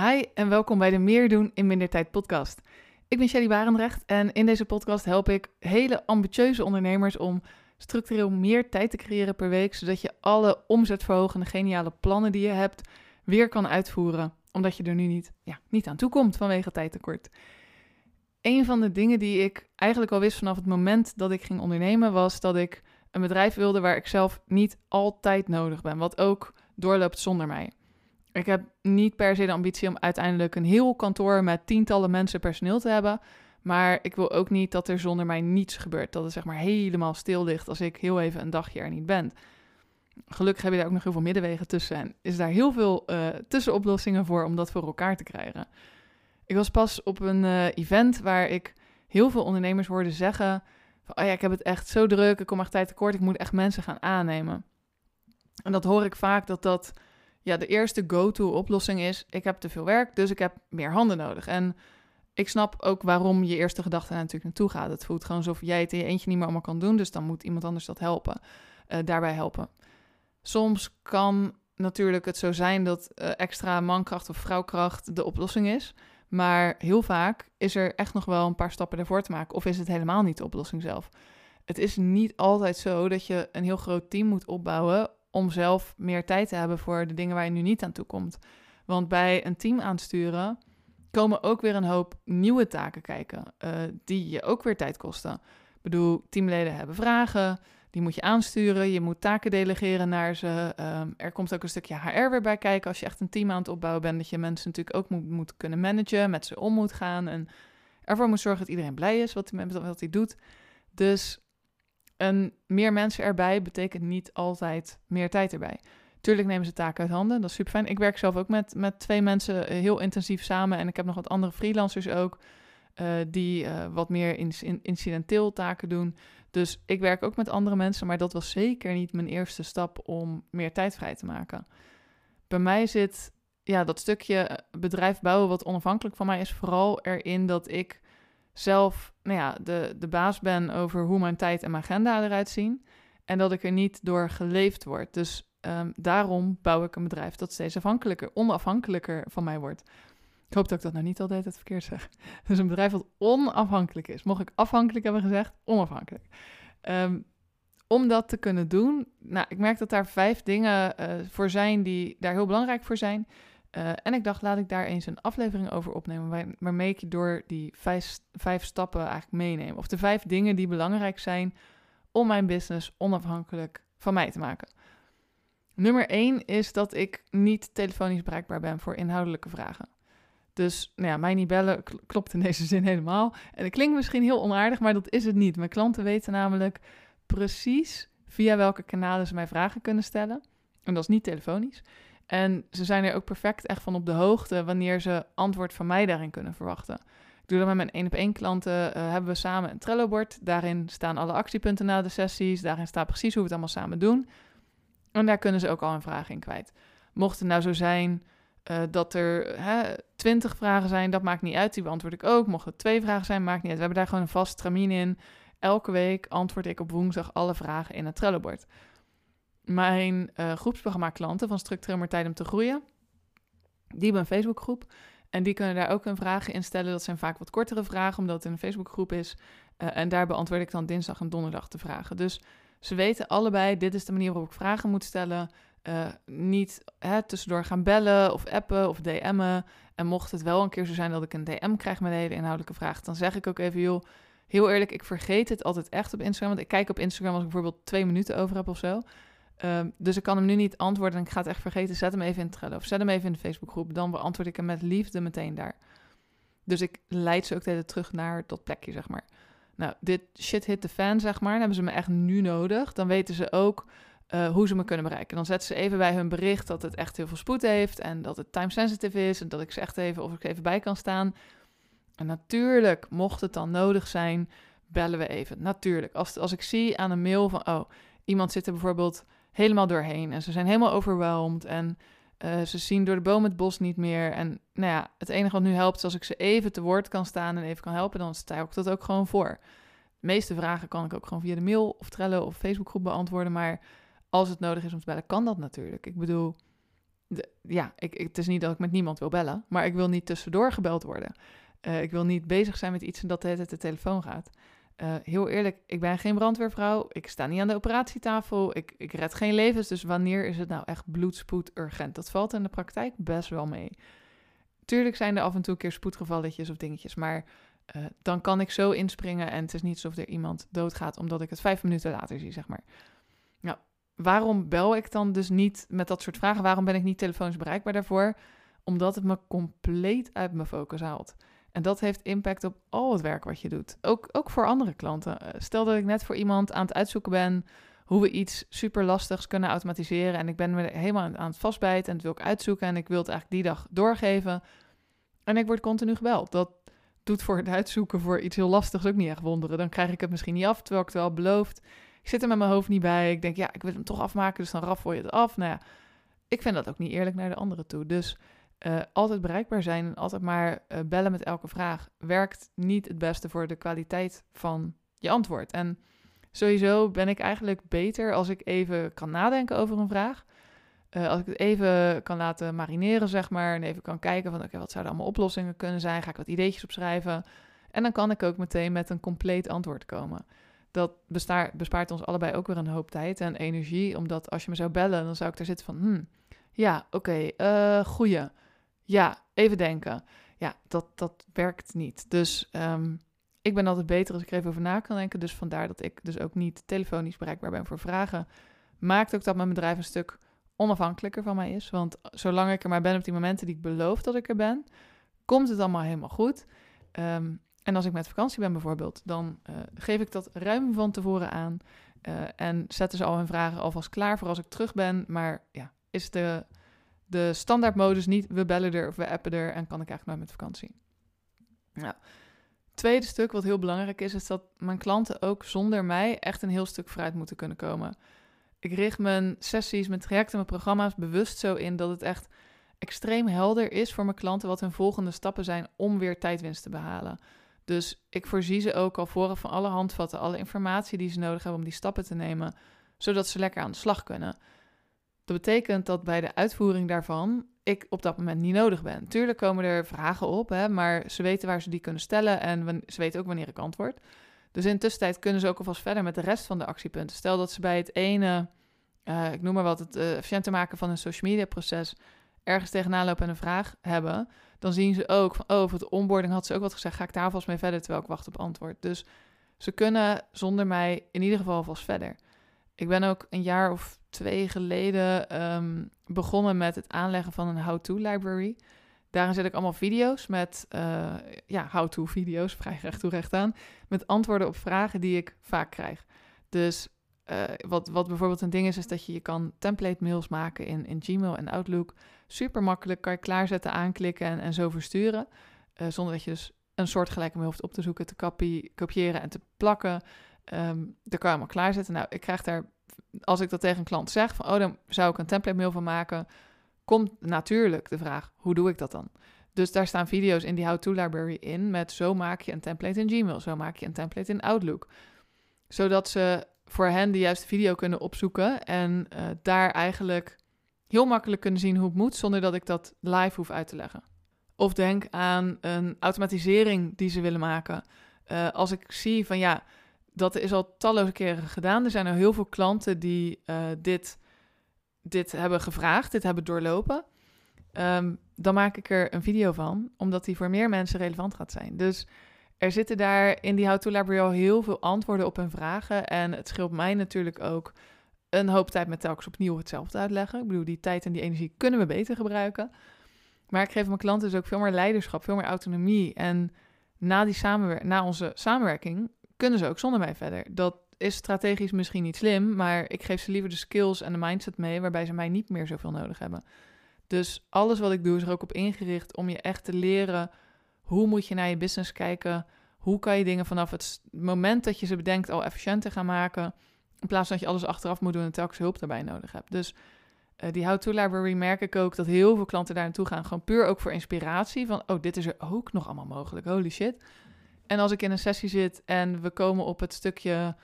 Hi en welkom bij de Meer doen in minder tijd podcast. Ik ben Shelly Barendrecht en in deze podcast help ik hele ambitieuze ondernemers om structureel meer tijd te creëren per week, zodat je alle omzetverhogende geniale plannen die je hebt weer kan uitvoeren, omdat je er nu niet, ja, niet aan toe komt vanwege tijdtekort. Een van de dingen die ik eigenlijk al wist vanaf het moment dat ik ging ondernemen was dat ik een bedrijf wilde waar ik zelf niet altijd nodig ben, wat ook doorloopt zonder mij. Ik heb niet per se de ambitie om uiteindelijk een heel kantoor met tientallen mensen personeel te hebben. Maar ik wil ook niet dat er zonder mij niets gebeurt. Dat het zeg maar helemaal stil ligt als ik heel even een dagje er niet ben. Gelukkig heb je daar ook nog heel veel middenwegen tussen. En is daar heel veel uh, tussenoplossingen voor om dat voor elkaar te krijgen. Ik was pas op een uh, event waar ik heel veel ondernemers hoorde zeggen: van, Oh ja, ik heb het echt zo druk, ik kom echt tijd tekort, ik moet echt mensen gaan aannemen. En dat hoor ik vaak dat dat ja, de eerste go-to oplossing is: ik heb te veel werk, dus ik heb meer handen nodig. En ik snap ook waarom je eerste gedachte natuurlijk naartoe gaat. Het voelt gewoon alsof jij het in je eentje niet meer allemaal kan doen, dus dan moet iemand anders dat helpen, uh, daarbij helpen. Soms kan natuurlijk het zo zijn dat uh, extra mankracht of vrouwkracht de oplossing is. Maar heel vaak is er echt nog wel een paar stappen ervoor te maken. Of is het helemaal niet de oplossing zelf. Het is niet altijd zo dat je een heel groot team moet opbouwen om zelf meer tijd te hebben voor de dingen waar je nu niet aan toe komt. Want bij een team aansturen komen ook weer een hoop nieuwe taken kijken, uh, die je ook weer tijd kosten. Ik bedoel, teamleden hebben vragen, die moet je aansturen, je moet taken delegeren naar ze. Um, er komt ook een stukje HR weer bij kijken als je echt een team aan het opbouwen bent, dat je mensen natuurlijk ook moet, moet kunnen managen, met ze om moet gaan en ervoor moet zorgen dat iedereen blij is wat hij, wat hij doet. Dus en meer mensen erbij betekent niet altijd meer tijd erbij. Tuurlijk nemen ze taken uit handen, dat is super fijn. Ik werk zelf ook met, met twee mensen eh, heel intensief samen. En ik heb nog wat andere freelancers ook, uh, die uh, wat meer in, in, incidenteel taken doen. Dus ik werk ook met andere mensen, maar dat was zeker niet mijn eerste stap om meer tijd vrij te maken. Bij mij zit ja, dat stukje bedrijf bouwen wat onafhankelijk van mij is, vooral erin dat ik zelf nou ja, de, de baas ben over hoe mijn tijd en mijn agenda eruit zien. En dat ik er niet door geleefd word. Dus um, daarom bouw ik een bedrijf dat steeds afhankelijker, onafhankelijker van mij wordt. Ik hoop dat ik dat nou niet altijd het verkeerd zeg. Dus een bedrijf wat onafhankelijk is. Mocht ik afhankelijk hebben gezegd, onafhankelijk. Um, om dat te kunnen doen, nou, ik merk dat daar vijf dingen uh, voor zijn die daar heel belangrijk voor zijn. Uh, en ik dacht, laat ik daar eens een aflevering over opnemen, waar, waarmee ik je door die vijf, vijf stappen eigenlijk meeneem. Of de vijf dingen die belangrijk zijn om mijn business onafhankelijk van mij te maken. Nummer één is dat ik niet telefonisch bereikbaar ben voor inhoudelijke vragen. Dus nou ja, mij niet bellen klopt in deze zin helemaal. En het klinkt misschien heel onaardig, maar dat is het niet. Mijn klanten weten namelijk precies via welke kanalen ze mij vragen kunnen stellen. En dat is niet telefonisch. En ze zijn er ook perfect echt van op de hoogte wanneer ze antwoord van mij daarin kunnen verwachten. Ik doe dat met mijn één op één klanten. Uh, hebben we samen een Trello-bord. Daarin staan alle actiepunten na de sessies. Daarin staat precies hoe we het allemaal samen doen. En daar kunnen ze ook al een vraag in kwijt. Mocht het nou zo zijn uh, dat er twintig vragen zijn, dat maakt niet uit. Die beantwoord ik ook. Mocht er twee vragen zijn, maakt niet uit. We hebben daar gewoon een vast tramien in. Elke week antwoord ik op woensdag alle vragen in het Trello-bord mijn uh, groepsprogramma klanten van Structureel maar Tijd om te Groeien. Die hebben een Facebookgroep. En die kunnen daar ook hun vragen in stellen. Dat zijn vaak wat kortere vragen, omdat het een Facebookgroep is. Uh, en daar beantwoord ik dan dinsdag en donderdag de vragen. Dus ze weten allebei, dit is de manier waarop ik vragen moet stellen. Uh, niet hè, tussendoor gaan bellen of appen of DM'en. En mocht het wel een keer zo zijn dat ik een DM krijg met een hele inhoudelijke vraag, dan zeg ik ook even, joh, heel eerlijk, ik vergeet het altijd echt op Instagram. Want ik kijk op Instagram als ik bijvoorbeeld twee minuten over heb of zo. Um, dus ik kan hem nu niet antwoorden en ik ga het echt vergeten. Zet hem even in Trello of zet hem even in de Facebookgroep. Dan beantwoord ik hem met liefde meteen daar. Dus ik leid ze ook de terug naar dat plekje, zeg maar. Nou, dit shit hit the fan, zeg maar. Dan hebben ze me echt nu nodig. Dan weten ze ook uh, hoe ze me kunnen bereiken. Dan zetten ze even bij hun bericht dat het echt heel veel spoed heeft. En dat het time sensitive is. En dat ik ze echt even of ik even bij kan staan. En natuurlijk, mocht het dan nodig zijn, bellen we even. Natuurlijk. Als, als ik zie aan een mail van, oh, iemand zit er bijvoorbeeld helemaal doorheen. En ze zijn helemaal overweldigd en uh, ze zien door de boom het bos niet meer. En nou ja, het enige wat nu helpt is als ik ze even te woord kan staan en even kan helpen, dan sta ik dat ook gewoon voor. De meeste vragen kan ik ook gewoon via de mail of Trello of Facebookgroep beantwoorden. Maar als het nodig is om te bellen, kan dat natuurlijk. Ik bedoel, ja, ik, het is niet dat ik met niemand wil bellen, maar ik wil niet tussendoor gebeld worden. Uh, ik wil niet bezig zijn met iets en dat de hele de telefoon gaat. Uh, heel eerlijk, ik ben geen brandweervrouw. Ik sta niet aan de operatietafel. Ik, ik red geen levens. Dus wanneer is het nou echt bloedspoed urgent? Dat valt in de praktijk best wel mee. Tuurlijk zijn er af en toe een keer spoedgevalletjes of dingetjes. Maar uh, dan kan ik zo inspringen. En het is niet alsof er iemand doodgaat omdat ik het vijf minuten later zie, zeg maar. Nou, waarom bel ik dan dus niet met dat soort vragen? Waarom ben ik niet telefonisch bereikbaar daarvoor? Omdat het me compleet uit mijn focus haalt. En dat heeft impact op al het werk wat je doet. Ook, ook voor andere klanten. Eh, stel dat ik net voor iemand aan het uitzoeken ben hoe we iets super lastigs kunnen automatiseren. En ik ben me helemaal aan het vastbijten en het wil ik uitzoeken. En ik wil het eigenlijk die dag doorgeven. En ik word continu gebeld. Dat doet voor het uitzoeken voor iets heel lastigs ook niet echt wonderen. Dan krijg ik het misschien niet af, terwijl ik het wel beloofd. Ik zit er met mijn hoofd niet bij. Ik denk, ja, ik wil hem toch afmaken, dus dan raffel je het af. Nou ja, ik vind dat ook niet eerlijk naar de anderen toe. Dus uh, altijd bereikbaar zijn en altijd maar uh, bellen met elke vraag werkt niet het beste voor de kwaliteit van je antwoord. En sowieso ben ik eigenlijk beter als ik even kan nadenken over een vraag. Uh, als ik het even kan laten marineren, zeg maar. En even kan kijken van, oké, wat zouden allemaal oplossingen kunnen zijn? Ga ik wat ideetjes opschrijven? En dan kan ik ook meteen met een compleet antwoord komen. Dat bespaart ons allebei ook weer een hoop tijd en energie. Omdat als je me zou bellen, dan zou ik daar zitten van, hmm, ja, oké, okay, goeie. Ja, even denken. Ja, dat, dat werkt niet. Dus um, ik ben altijd beter als ik er even over na kan denken. Dus vandaar dat ik dus ook niet telefonisch bereikbaar ben voor vragen. Maakt ook dat mijn bedrijf een stuk onafhankelijker van mij is. Want zolang ik er maar ben op die momenten die ik beloof dat ik er ben, komt het allemaal helemaal goed. Um, en als ik met vakantie ben bijvoorbeeld, dan uh, geef ik dat ruim van tevoren aan. Uh, en zetten ze al hun vragen alvast klaar voor als ik terug ben. Maar ja, is de de standaardmodus niet, we bellen er of we appen er en kan ik eigenlijk maar met vakantie. Nou, tweede stuk wat heel belangrijk is, is dat mijn klanten ook zonder mij echt een heel stuk vooruit moeten kunnen komen. Ik richt mijn sessies, mijn trajecten, mijn programma's bewust zo in dat het echt extreem helder is voor mijn klanten wat hun volgende stappen zijn om weer tijdwinst te behalen. Dus ik voorzie ze ook al vooraf van alle handvatten, alle informatie die ze nodig hebben om die stappen te nemen, zodat ze lekker aan de slag kunnen. Dat betekent dat bij de uitvoering daarvan ik op dat moment niet nodig ben. Tuurlijk komen er vragen op, hè, maar ze weten waar ze die kunnen stellen en ze weten ook wanneer ik antwoord. Dus in de tussentijd kunnen ze ook alvast verder met de rest van de actiepunten. Stel dat ze bij het ene, uh, ik noem maar wat, het uh, efficiënter maken van een social media proces ergens tegenaan lopen en een vraag hebben, dan zien ze ook van, oh, voor de onboarding had ze ook wat gezegd, ga ik daar vast mee verder terwijl ik wacht op antwoord. Dus ze kunnen zonder mij in ieder geval vast verder. Ik ben ook een jaar of twee geleden um, begonnen met het aanleggen van een how-to library. Daarin zet ik allemaal video's met, uh, ja, how-to video's, vrij recht toe recht aan, met antwoorden op vragen die ik vaak krijg. Dus uh, wat, wat bijvoorbeeld een ding is, is dat je je kan template mails maken in, in Gmail en Outlook. Super makkelijk, kan je klaarzetten, aanklikken en, en zo versturen. Uh, zonder dat je dus een soortgelijke mail hoeft op te zoeken, te kopiëren en te plakken. Um, daar kan je allemaal klaarzetten. Nou, ik krijg daar als ik dat tegen een klant zeg, van oh, dan zou ik een template mail van maken, komt natuurlijk de vraag, hoe doe ik dat dan? Dus daar staan video's in die how-to library in met zo maak je een template in Gmail, zo maak je een template in Outlook. Zodat ze voor hen de juiste video kunnen opzoeken en uh, daar eigenlijk heel makkelijk kunnen zien hoe het moet zonder dat ik dat live hoef uit te leggen. Of denk aan een automatisering die ze willen maken. Uh, als ik zie van ja, dat is al talloze keren gedaan. Er zijn al heel veel klanten die uh, dit, dit hebben gevraagd, dit hebben doorlopen. Um, dan maak ik er een video van, omdat die voor meer mensen relevant gaat zijn. Dus er zitten daar in die How-to Library al heel veel antwoorden op hun vragen. En het scheelt mij natuurlijk ook een hoop tijd met telkens opnieuw hetzelfde uitleggen. Ik bedoel, die tijd en die energie kunnen we beter gebruiken. Maar ik geef mijn klanten dus ook veel meer leiderschap, veel meer autonomie. En na, die samenwer na onze samenwerking kunnen ze ook zonder mij verder. Dat is strategisch misschien niet slim, maar ik geef ze liever de skills en de mindset mee waarbij ze mij niet meer zoveel nodig hebben. Dus alles wat ik doe is er ook op ingericht om je echt te leren hoe moet je naar je business kijken. Hoe kan je dingen vanaf het moment dat je ze bedenkt al efficiënter gaan maken. In plaats van dat je alles achteraf moet doen en telkens hulp daarbij nodig hebt. Dus uh, die how-to library merk ik ook dat heel veel klanten daar naartoe gaan. Gewoon puur ook voor inspiratie. Van, oh, dit is er ook nog allemaal mogelijk. Holy shit. En als ik in een sessie zit en we komen op het stukje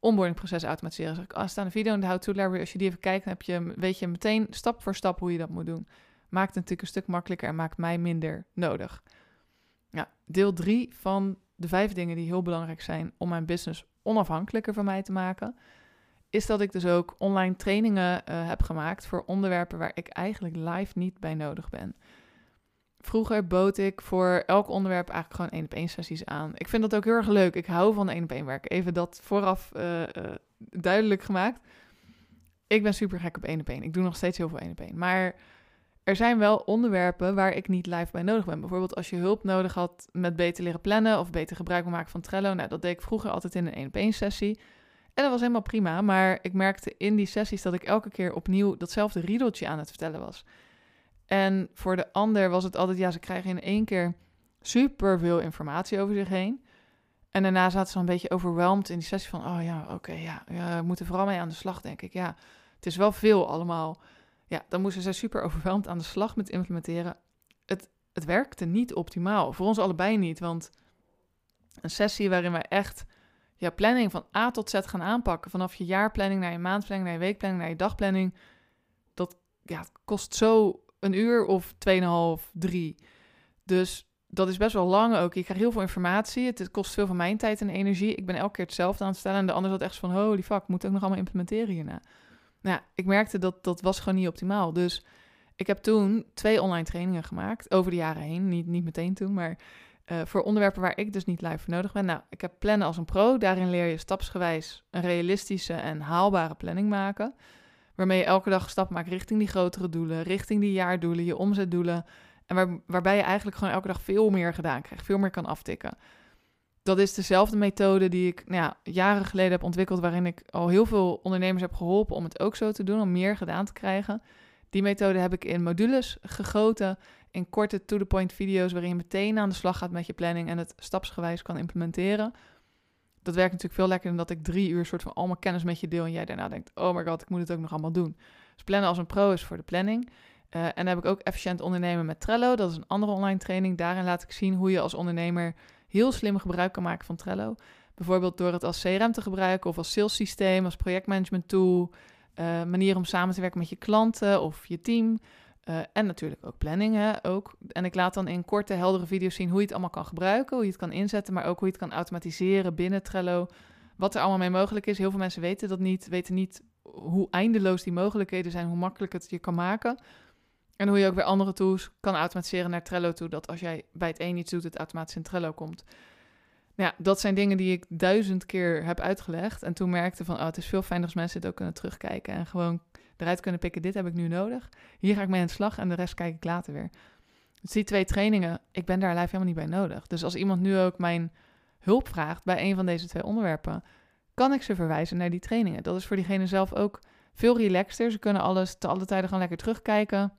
onboardingproces automatiseren. Zeg ik, ah, staan een video in de How To Library. Als je die even kijkt, dan heb je, weet je meteen stap voor stap hoe je dat moet doen. Maakt het natuurlijk een stuk makkelijker en maakt mij minder nodig. Ja, deel 3 van de vijf dingen die heel belangrijk zijn om mijn business onafhankelijker van mij te maken, is dat ik dus ook online trainingen uh, heb gemaakt voor onderwerpen waar ik eigenlijk live niet bij nodig ben. Vroeger bood ik voor elk onderwerp eigenlijk gewoon één op één sessies aan. Ik vind dat ook heel erg leuk. Ik hou van één op één werken. Even dat vooraf uh, uh, duidelijk gemaakt. Ik ben super gek op één op één. Ik doe nog steeds heel veel één op één. Maar er zijn wel onderwerpen waar ik niet live bij nodig ben. Bijvoorbeeld als je hulp nodig had met beter leren plannen of beter gebruik maken van Trello. Nou, dat deed ik vroeger altijd in een één op één sessie. En dat was helemaal prima. Maar ik merkte in die sessies dat ik elke keer opnieuw datzelfde riedeltje aan het vertellen was. En voor de ander was het altijd, ja, ze krijgen in één keer super veel informatie over zich heen. En daarna zaten ze een beetje overweldigd in die sessie van, oh ja, oké, ja, we moeten vooral mee aan de slag, denk ik. Ja, het is wel veel allemaal. Ja, dan moesten ze super overweldigd aan de slag met implementeren. Het, het werkte niet optimaal, voor ons allebei niet, want een sessie waarin wij echt ja, planning van A tot Z gaan aanpakken, vanaf je jaarplanning naar je maandplanning, naar je weekplanning, naar je dagplanning, dat ja, kost zo een uur of tweeënhalf, drie. Dus dat is best wel lang ook. Je krijgt heel veel informatie. Het kost veel van mijn tijd en energie. Ik ben elke keer hetzelfde aan het stellen. En de ander zat echt van, holy fuck, moet ook nog allemaal implementeren hierna. Nou ja, ik merkte dat dat was gewoon niet optimaal. Dus ik heb toen twee online trainingen gemaakt. Over de jaren heen. Niet, niet meteen toen, maar uh, voor onderwerpen waar ik dus niet live voor nodig ben. Nou, ik heb plannen als een pro. Daarin leer je stapsgewijs een realistische en haalbare planning maken waarmee je elke dag stap maakt richting die grotere doelen, richting die jaardoelen, je omzetdoelen. En waar, waarbij je eigenlijk gewoon elke dag veel meer gedaan krijgt, veel meer kan aftikken. Dat is dezelfde methode die ik nou ja, jaren geleden heb ontwikkeld, waarin ik al heel veel ondernemers heb geholpen om het ook zo te doen, om meer gedaan te krijgen. Die methode heb ik in modules gegoten, in korte to-the-point video's, waarin je meteen aan de slag gaat met je planning en het stapsgewijs kan implementeren dat werkt natuurlijk veel lekkerder dan dat ik drie uur soort van allemaal kennis met je deel en jij daarna denkt, oh my god, ik moet het ook nog allemaal doen. Dus plannen als een pro is voor de planning. Uh, en dan heb ik ook efficiënt ondernemen met Trello. Dat is een andere online training. Daarin laat ik zien hoe je als ondernemer heel slim gebruik kan maken van Trello. Bijvoorbeeld door het als CRM te gebruiken of als sales systeem, als projectmanagement tool. Uh, manier om samen te werken met je klanten of je team. Uh, en natuurlijk ook planningen. Ook. En ik laat dan in korte, heldere video's zien hoe je het allemaal kan gebruiken, hoe je het kan inzetten, maar ook hoe je het kan automatiseren binnen Trello. Wat er allemaal mee mogelijk is. Heel veel mensen weten dat niet, weten niet hoe eindeloos die mogelijkheden zijn, hoe makkelijk het je kan maken. En hoe je ook weer andere tools kan automatiseren naar Trello toe. Dat als jij bij het een iets doet, het automatisch in Trello komt. Nou ja, dat zijn dingen die ik duizend keer heb uitgelegd. En toen merkte van, oh, het is veel fijner als mensen dit ook kunnen terugkijken. En gewoon eruit kunnen pikken, dit heb ik nu nodig. Hier ga ik mee aan de slag en de rest kijk ik later weer. Dus die twee trainingen, ik ben daar live helemaal niet bij nodig. Dus als iemand nu ook mijn hulp vraagt bij een van deze twee onderwerpen, kan ik ze verwijzen naar die trainingen. Dat is voor diegene zelf ook veel relaxter. Ze kunnen alles te alle tijden gaan lekker terugkijken.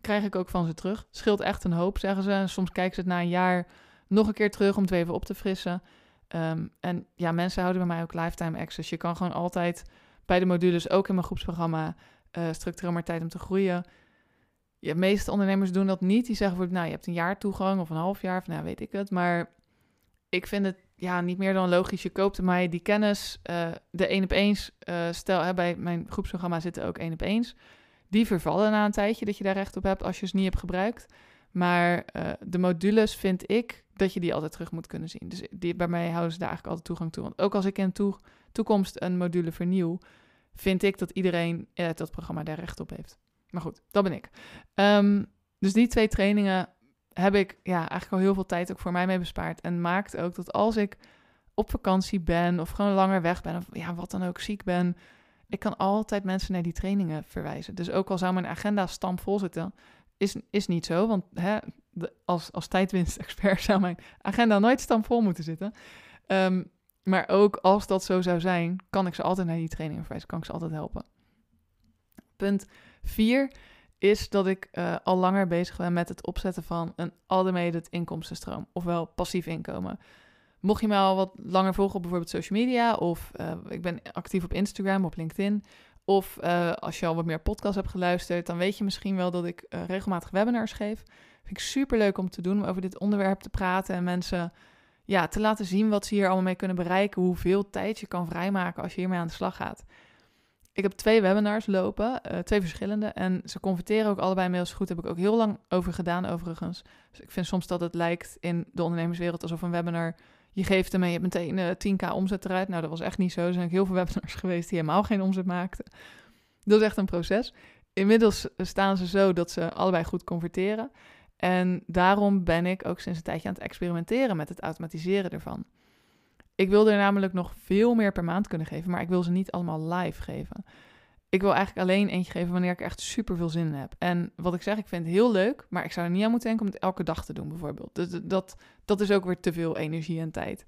Krijg ik ook van ze terug. Scheelt echt een hoop, zeggen ze. Soms kijken ze het na een jaar nog een keer terug om het even op te frissen. Ehm, en ja, mensen houden bij mij ook lifetime access. Je kan gewoon altijd bij de modules, ook in mijn groepsprogramma, uh, structureel maar tijd om te groeien. De meeste ondernemers doen dat niet. Die zeggen voor, nou, je hebt een jaar toegang of een half jaar, of nou, weet ik het. Maar ik vind het ja, niet meer dan logisch. Je koopt mij die kennis, uh, de één op eens. Uh, stel, hè, bij mijn groepsprogramma zitten ook één op eens. Die vervallen na een tijdje dat je daar recht op hebt als je ze niet hebt gebruikt. Maar de modules vind ik dat je die altijd terug moet kunnen zien. Dus die, bij mij houden ze daar eigenlijk altijd toegang toe. Want ook als ik in toe, toekomst een module vernieuw, vind ik dat iedereen uit dat programma daar recht op heeft. Maar goed, dat ben ik. Um, dus die twee trainingen heb ik ja, eigenlijk al heel veel tijd ook voor mij mee bespaard. En maakt ook dat als ik op vakantie ben of gewoon langer weg ben of ja, wat dan ook ziek ben, ik kan altijd mensen naar die trainingen verwijzen. Dus ook al zou mijn agenda stampvol zitten, is, is niet zo. Want hè, als, als tijdwinst-expert zou mijn agenda nooit stampvol moeten zitten. Um, maar ook als dat zo zou zijn, kan ik ze altijd naar die training verwijzen, kan ik ze altijd helpen. Punt 4 is dat ik uh, al langer bezig ben met het opzetten van een automated inkomstenstroom, ofwel passief inkomen. Mocht je mij al wat langer volgen op bijvoorbeeld social media, of uh, ik ben actief op Instagram, op LinkedIn, of uh, als je al wat meer podcasts hebt geluisterd, dan weet je misschien wel dat ik regelmatig webinars geef. Vind ik super leuk om te doen, om over dit onderwerp te praten en mensen ja, te laten zien wat ze hier allemaal mee kunnen bereiken. Hoeveel tijd je kan vrijmaken als je hiermee aan de slag gaat. Ik heb twee webinars lopen, uh, twee verschillende. En ze converteren ook allebei inmiddels goed. Heb ik ook heel lang over gedaan, overigens. Dus ik vind soms dat het lijkt in de ondernemerswereld alsof een webinar... Je geeft en je hebt meteen uh, eh, 10k omzet eruit. Nou, dat was echt niet zo. Er zijn ook heel veel webinars geweest die helemaal geen omzet maakten. Dat is echt een proces. Inmiddels staan ze zo dat ze allebei goed converteren. En daarom ben ik ook sinds een tijdje aan het experimenteren met het automatiseren ervan. Ik wil er namelijk nog veel meer per maand kunnen geven, maar ik wil ze niet allemaal live geven. Ik wil eigenlijk alleen eentje geven wanneer ik echt super veel zin in heb. En wat ik zeg, ik vind het heel leuk, maar ik zou er niet aan moeten denken om het elke dag te doen, bijvoorbeeld. Dus dat, dat is ook weer te veel energie en tijd.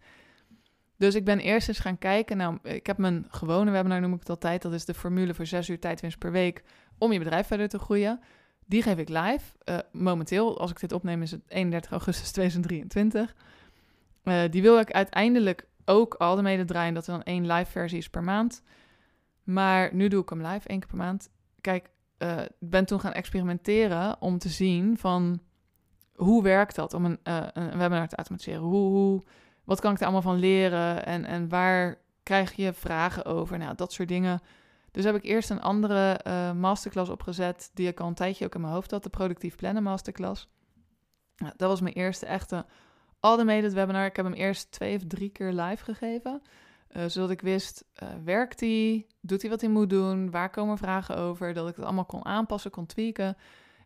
Dus ik ben eerst eens gaan kijken. Nou, ik heb mijn gewone webinar, noem ik het altijd. Dat is de formule voor 6 uur tijdwinst per week om je bedrijf verder te groeien. Die geef ik live. Uh, momenteel, als ik dit opneem, is het 31 augustus 2023. Uh, die wil ik uiteindelijk ook al de mede draaien dat er dan één live versie is per maand. Maar nu doe ik hem live, één keer per maand. Kijk, uh, ben toen gaan experimenteren om te zien van hoe werkt dat om een, een webinar te automatiseren? Hoe, hoe, wat kan ik er allemaal van leren en, en waar krijg je vragen over? Nou, dat soort dingen. Dus heb ik eerst een andere uh, masterclass opgezet, die ik al een tijdje ook in mijn hoofd had, de Productief Plannen Masterclass. Nou, dat was mijn eerste echte automated webinar. Ik heb hem eerst twee of drie keer live gegeven, uh, zodat ik wist, uh, werkt hij, doet hij wat hij moet doen, waar komen vragen over, dat ik het allemaal kon aanpassen, kon tweaken.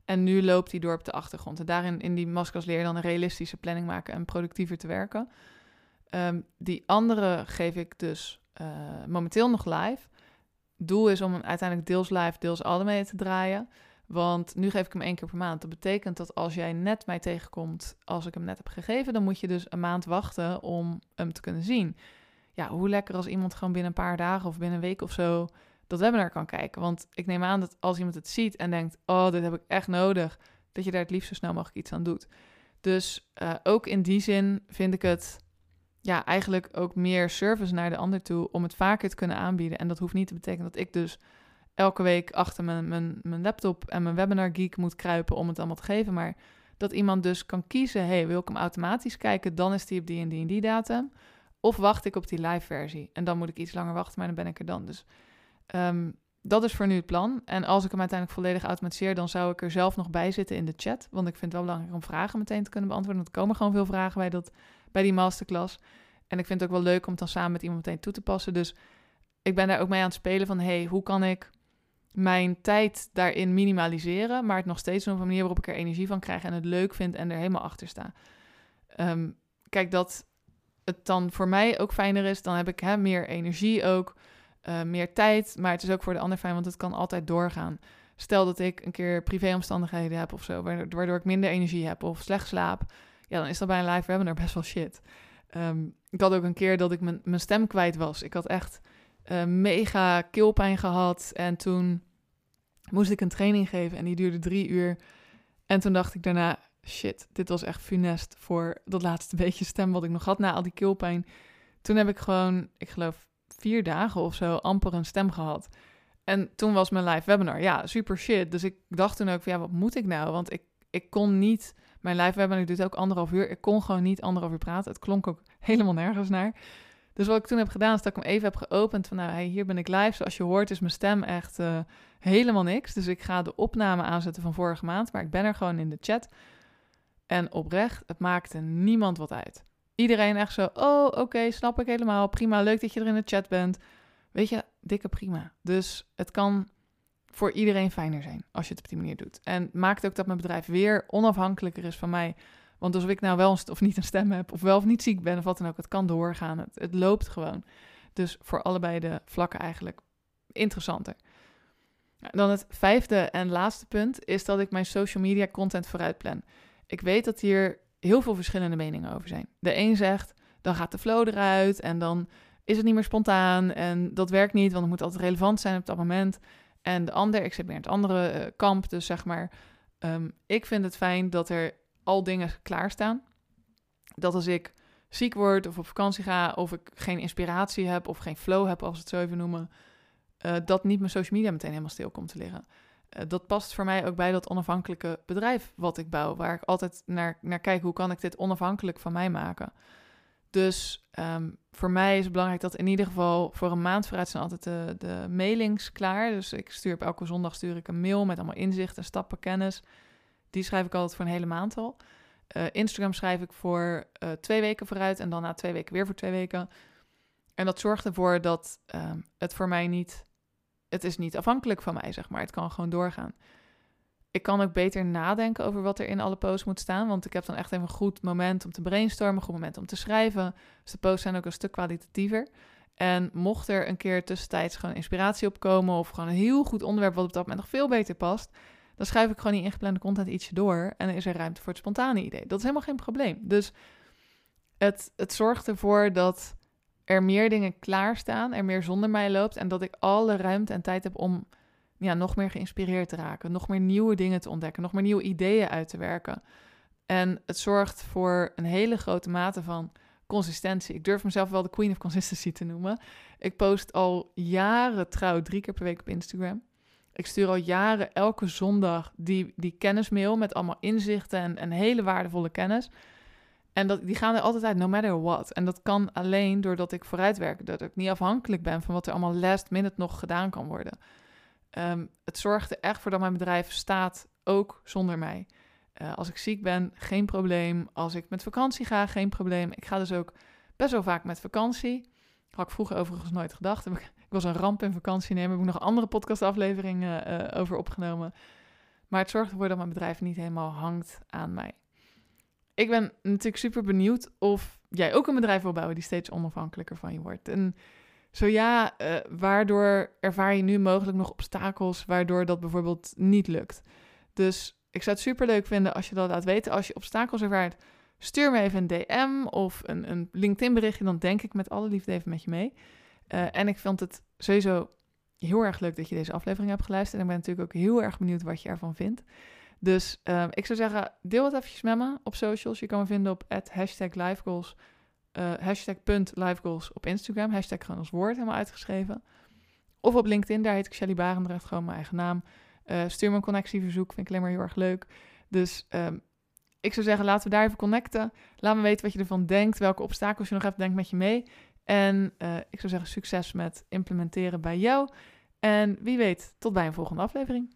En nu loopt hij door op de achtergrond. En daarin, in die masterclass leer je dan een realistische planning maken en productiever te werken. Um, die andere geef ik dus momenteel nog live doel is om uiteindelijk deels live, deels mee te draaien. Want nu geef ik hem één keer per maand. Dat betekent dat als jij net mij tegenkomt als ik hem net heb gegeven, dan moet je dus een maand wachten om hem te kunnen zien. Ja, hoe lekker als iemand gewoon binnen een paar dagen of binnen een week of zo dat webinar kan kijken. Want ik neem aan dat als iemand het ziet en denkt, oh, dit heb ik echt nodig, dat je daar het liefst zo snel mogelijk iets aan doet. Dus uh, ook in die zin vind ik het ja, eigenlijk ook meer service naar de ander toe om het vaker te kunnen aanbieden. En dat hoeft niet te betekenen dat ik dus elke week achter mijn, mijn, mijn laptop en mijn webinar geek moet kruipen om het allemaal te geven. Maar dat iemand dus kan kiezen, hey, wil ik hem automatisch kijken, dan is die op die en die en die datum. Of wacht ik op die live versie en dan moet ik iets langer wachten, maar dan ben ik er dan. Dus um, dat is voor nu het plan. En als ik hem uiteindelijk volledig automatiseer, dan zou ik er zelf nog bij zitten in de chat. Want ik vind het wel belangrijk om vragen meteen te kunnen beantwoorden. Want er komen gewoon veel vragen bij, dat, bij die masterclass. En ik vind het ook wel leuk om het dan samen met iemand meteen toe te passen. Dus ik ben daar ook mee aan het spelen van... hey, hoe kan ik mijn tijd daarin minimaliseren... maar het nog steeds op een manier waarop ik er energie van krijg... en het leuk vind en er helemaal achter sta. Um, kijk, dat het dan voor mij ook fijner is... dan heb ik hè, meer energie ook... Uh, meer tijd, maar het is ook voor de ander fijn, want het kan altijd doorgaan. Stel dat ik een keer privéomstandigheden heb of zo, waardoor ik minder energie heb of slecht slaap, ja, dan is dat bij een live webinar best wel shit. Um, ik had ook een keer dat ik mijn, stem kwijt was. Ik had echt uh, mega keelpijn gehad en toen moest ik een training geven en die duurde drie uur. En toen dacht ik daarna, shit, dit was echt funest voor dat laatste beetje stem wat ik nog had na al die keelpijn. Toen heb ik gewoon, ik geloof vier dagen of zo amper een stem gehad. En toen was mijn live webinar. Ja, super shit. Dus ik dacht toen ook ja, wat moet ik nou? Want ik, ik kon niet, mijn live webinar duurt ook anderhalf uur. Ik kon gewoon niet anderhalf uur praten. Het klonk ook helemaal nergens naar. Dus wat ik toen heb gedaan, is dat ik hem even heb geopend van nou, hey, hier ben ik live. Zoals je hoort is mijn stem echt uh, helemaal niks. Dus ik ga de opname aanzetten van vorige maand. Maar ik ben er gewoon in de chat. En oprecht, het maakte niemand wat uit. Iedereen echt zo, oh oké, snap ik helemaal. Prima, leuk dat je er in de chat bent. Weet je, dikke prima. Dus het kan voor iedereen fijner zijn als je het op die manier doet. En maakt ook dat mijn bedrijf weer onafhankelijker is van mij. Want als ik nou wel of niet een stem heb, of wel of niet ziek ben, of wat dan ook, het kan doorgaan. Het, het loopt gewoon. Dus voor allebei de vlakken eigenlijk interessanter. Dan het vijfde en laatste punt is dat ik mijn social media content vooruit plan. Ik weet dat hier heel veel verschillende meningen over zijn. De een zegt, dan gaat de flow eruit en dan is het niet meer spontaan en dat werkt niet, want het moet altijd relevant zijn op dat moment. En de ander, ik zit meer in het andere uh, kamp, dus zeg maar, um, ik vind het fijn dat er al dingen klaarstaan. Dat als ik ziek word of op vakantie ga, of ik geen inspiratie heb of geen flow heb, als we het zo even noemen, uh, dat niet mijn social media meteen helemaal stil komt te liggen. Uh, dat past voor mij ook bij dat onafhankelijke bedrijf wat ik bouw, waar ik altijd naar, naar kijk hoe kan ik dit onafhankelijk van mij maken. Dus ehm, voor mij is het belangrijk dat in ieder geval voor een maand vooruit zijn altijd de, de mailings klaar. Dus ik stuur op elke zondag stuur ik een mail met allemaal inzichten, stappen, kennis. Die schrijf ik altijd voor een hele maand al. Uh, Instagram schrijf ik voor uh, twee weken vooruit en dan na twee weken weer voor twee weken. En dat zorgt ervoor dat um, het voor mij niet, het is niet afhankelijk van mij, zeg maar. Het kan gewoon doorgaan. Ik kan ook beter nadenken over wat er in alle posts moet staan. Want ik heb dan echt even een goed moment om te brainstormen, een goed moment om te schrijven. Dus de posts zijn ook een stuk kwalitatiever. En mocht er een keer tussentijds gewoon inspiratie opkomen of gewoon een heel goed onderwerp wat op dat moment nog veel beter past, dan schrijf ik gewoon die ingeplande content ietsje door en dan is er ruimte voor het spontane idee. Dat is helemaal geen probleem. Dus het, het zorgt ervoor dat er meer dingen klaarstaan, er meer zonder mij loopt en dat ik alle ruimte en tijd heb om ja, nog meer geïnspireerd te raken, nog meer nieuwe dingen te ontdekken, nog meer nieuwe ideeën uit te werken. En het zorgt voor een hele grote mate van consistentie. Ik durf mezelf wel de queen of consistency te noemen. Ik post al jaren trouw drie keer per week op Instagram. Ik stuur al jaren elke zondag die, die kennismail met allemaal inzichten en, en hele waardevolle kennis. En dat, die gaan er altijd uit, no matter what. En dat kan alleen doordat ik vooruit werk. Dat ik niet afhankelijk ben van wat er allemaal last minute nog gedaan kan worden. Um, het zorgt er echt voor dat mijn bedrijf staat, ook zonder mij. Uh, als ik ziek ben, geen probleem. Als ik met vakantie ga, geen probleem. Ik ga dus ook best wel vaak met vakantie. Had ik vroeger overigens nooit gedacht. Ik, ik was een ramp in vakantie nemen. Heb ik nog andere podcastaflevering uh, over opgenomen. Maar het zorgt ervoor dat mijn bedrijf niet helemaal hangt aan mij. Ik ben natuurlijk super benieuwd of jij ook een bedrijf wil bouwen die steeds onafhankelijker van je wordt. En zo ja, uh, waardoor ervaar je nu mogelijk nog obstakels waardoor dat bijvoorbeeld niet lukt. Dus ik zou het super leuk vinden als je dat laat weten. Als je obstakels ervaart, stuur me even een DM of een, een LinkedIn berichtje. Dan denk ik met alle liefde even met je mee. Uh, en ik vond het sowieso heel erg leuk dat je deze aflevering hebt geluisterd. En ik ben natuurlijk ook heel erg benieuwd wat je ervan vindt. Dus uh, ik zou zeggen, deel het eventjes met me op socials. Je kan me vinden op hashtag livegoals uh, hashtag .livegoals op Instagram. Hashtag gewoon als woord helemaal uitgeschreven. Of op LinkedIn, daar heet ik Shelly Barendrecht, gewoon mijn eigen naam. Uh, stuur me een connectieverzoek, vind ik alleen maar heel erg leuk. Dus um, ik zou zeggen, laten we daar even connecten. Laat me weten wat je ervan denkt, welke obstakels je nog hebt, denk met je mee. En uh, ik zou zeggen, succes met implementeren bij jou. En wie weet, tot bij een volgende aflevering.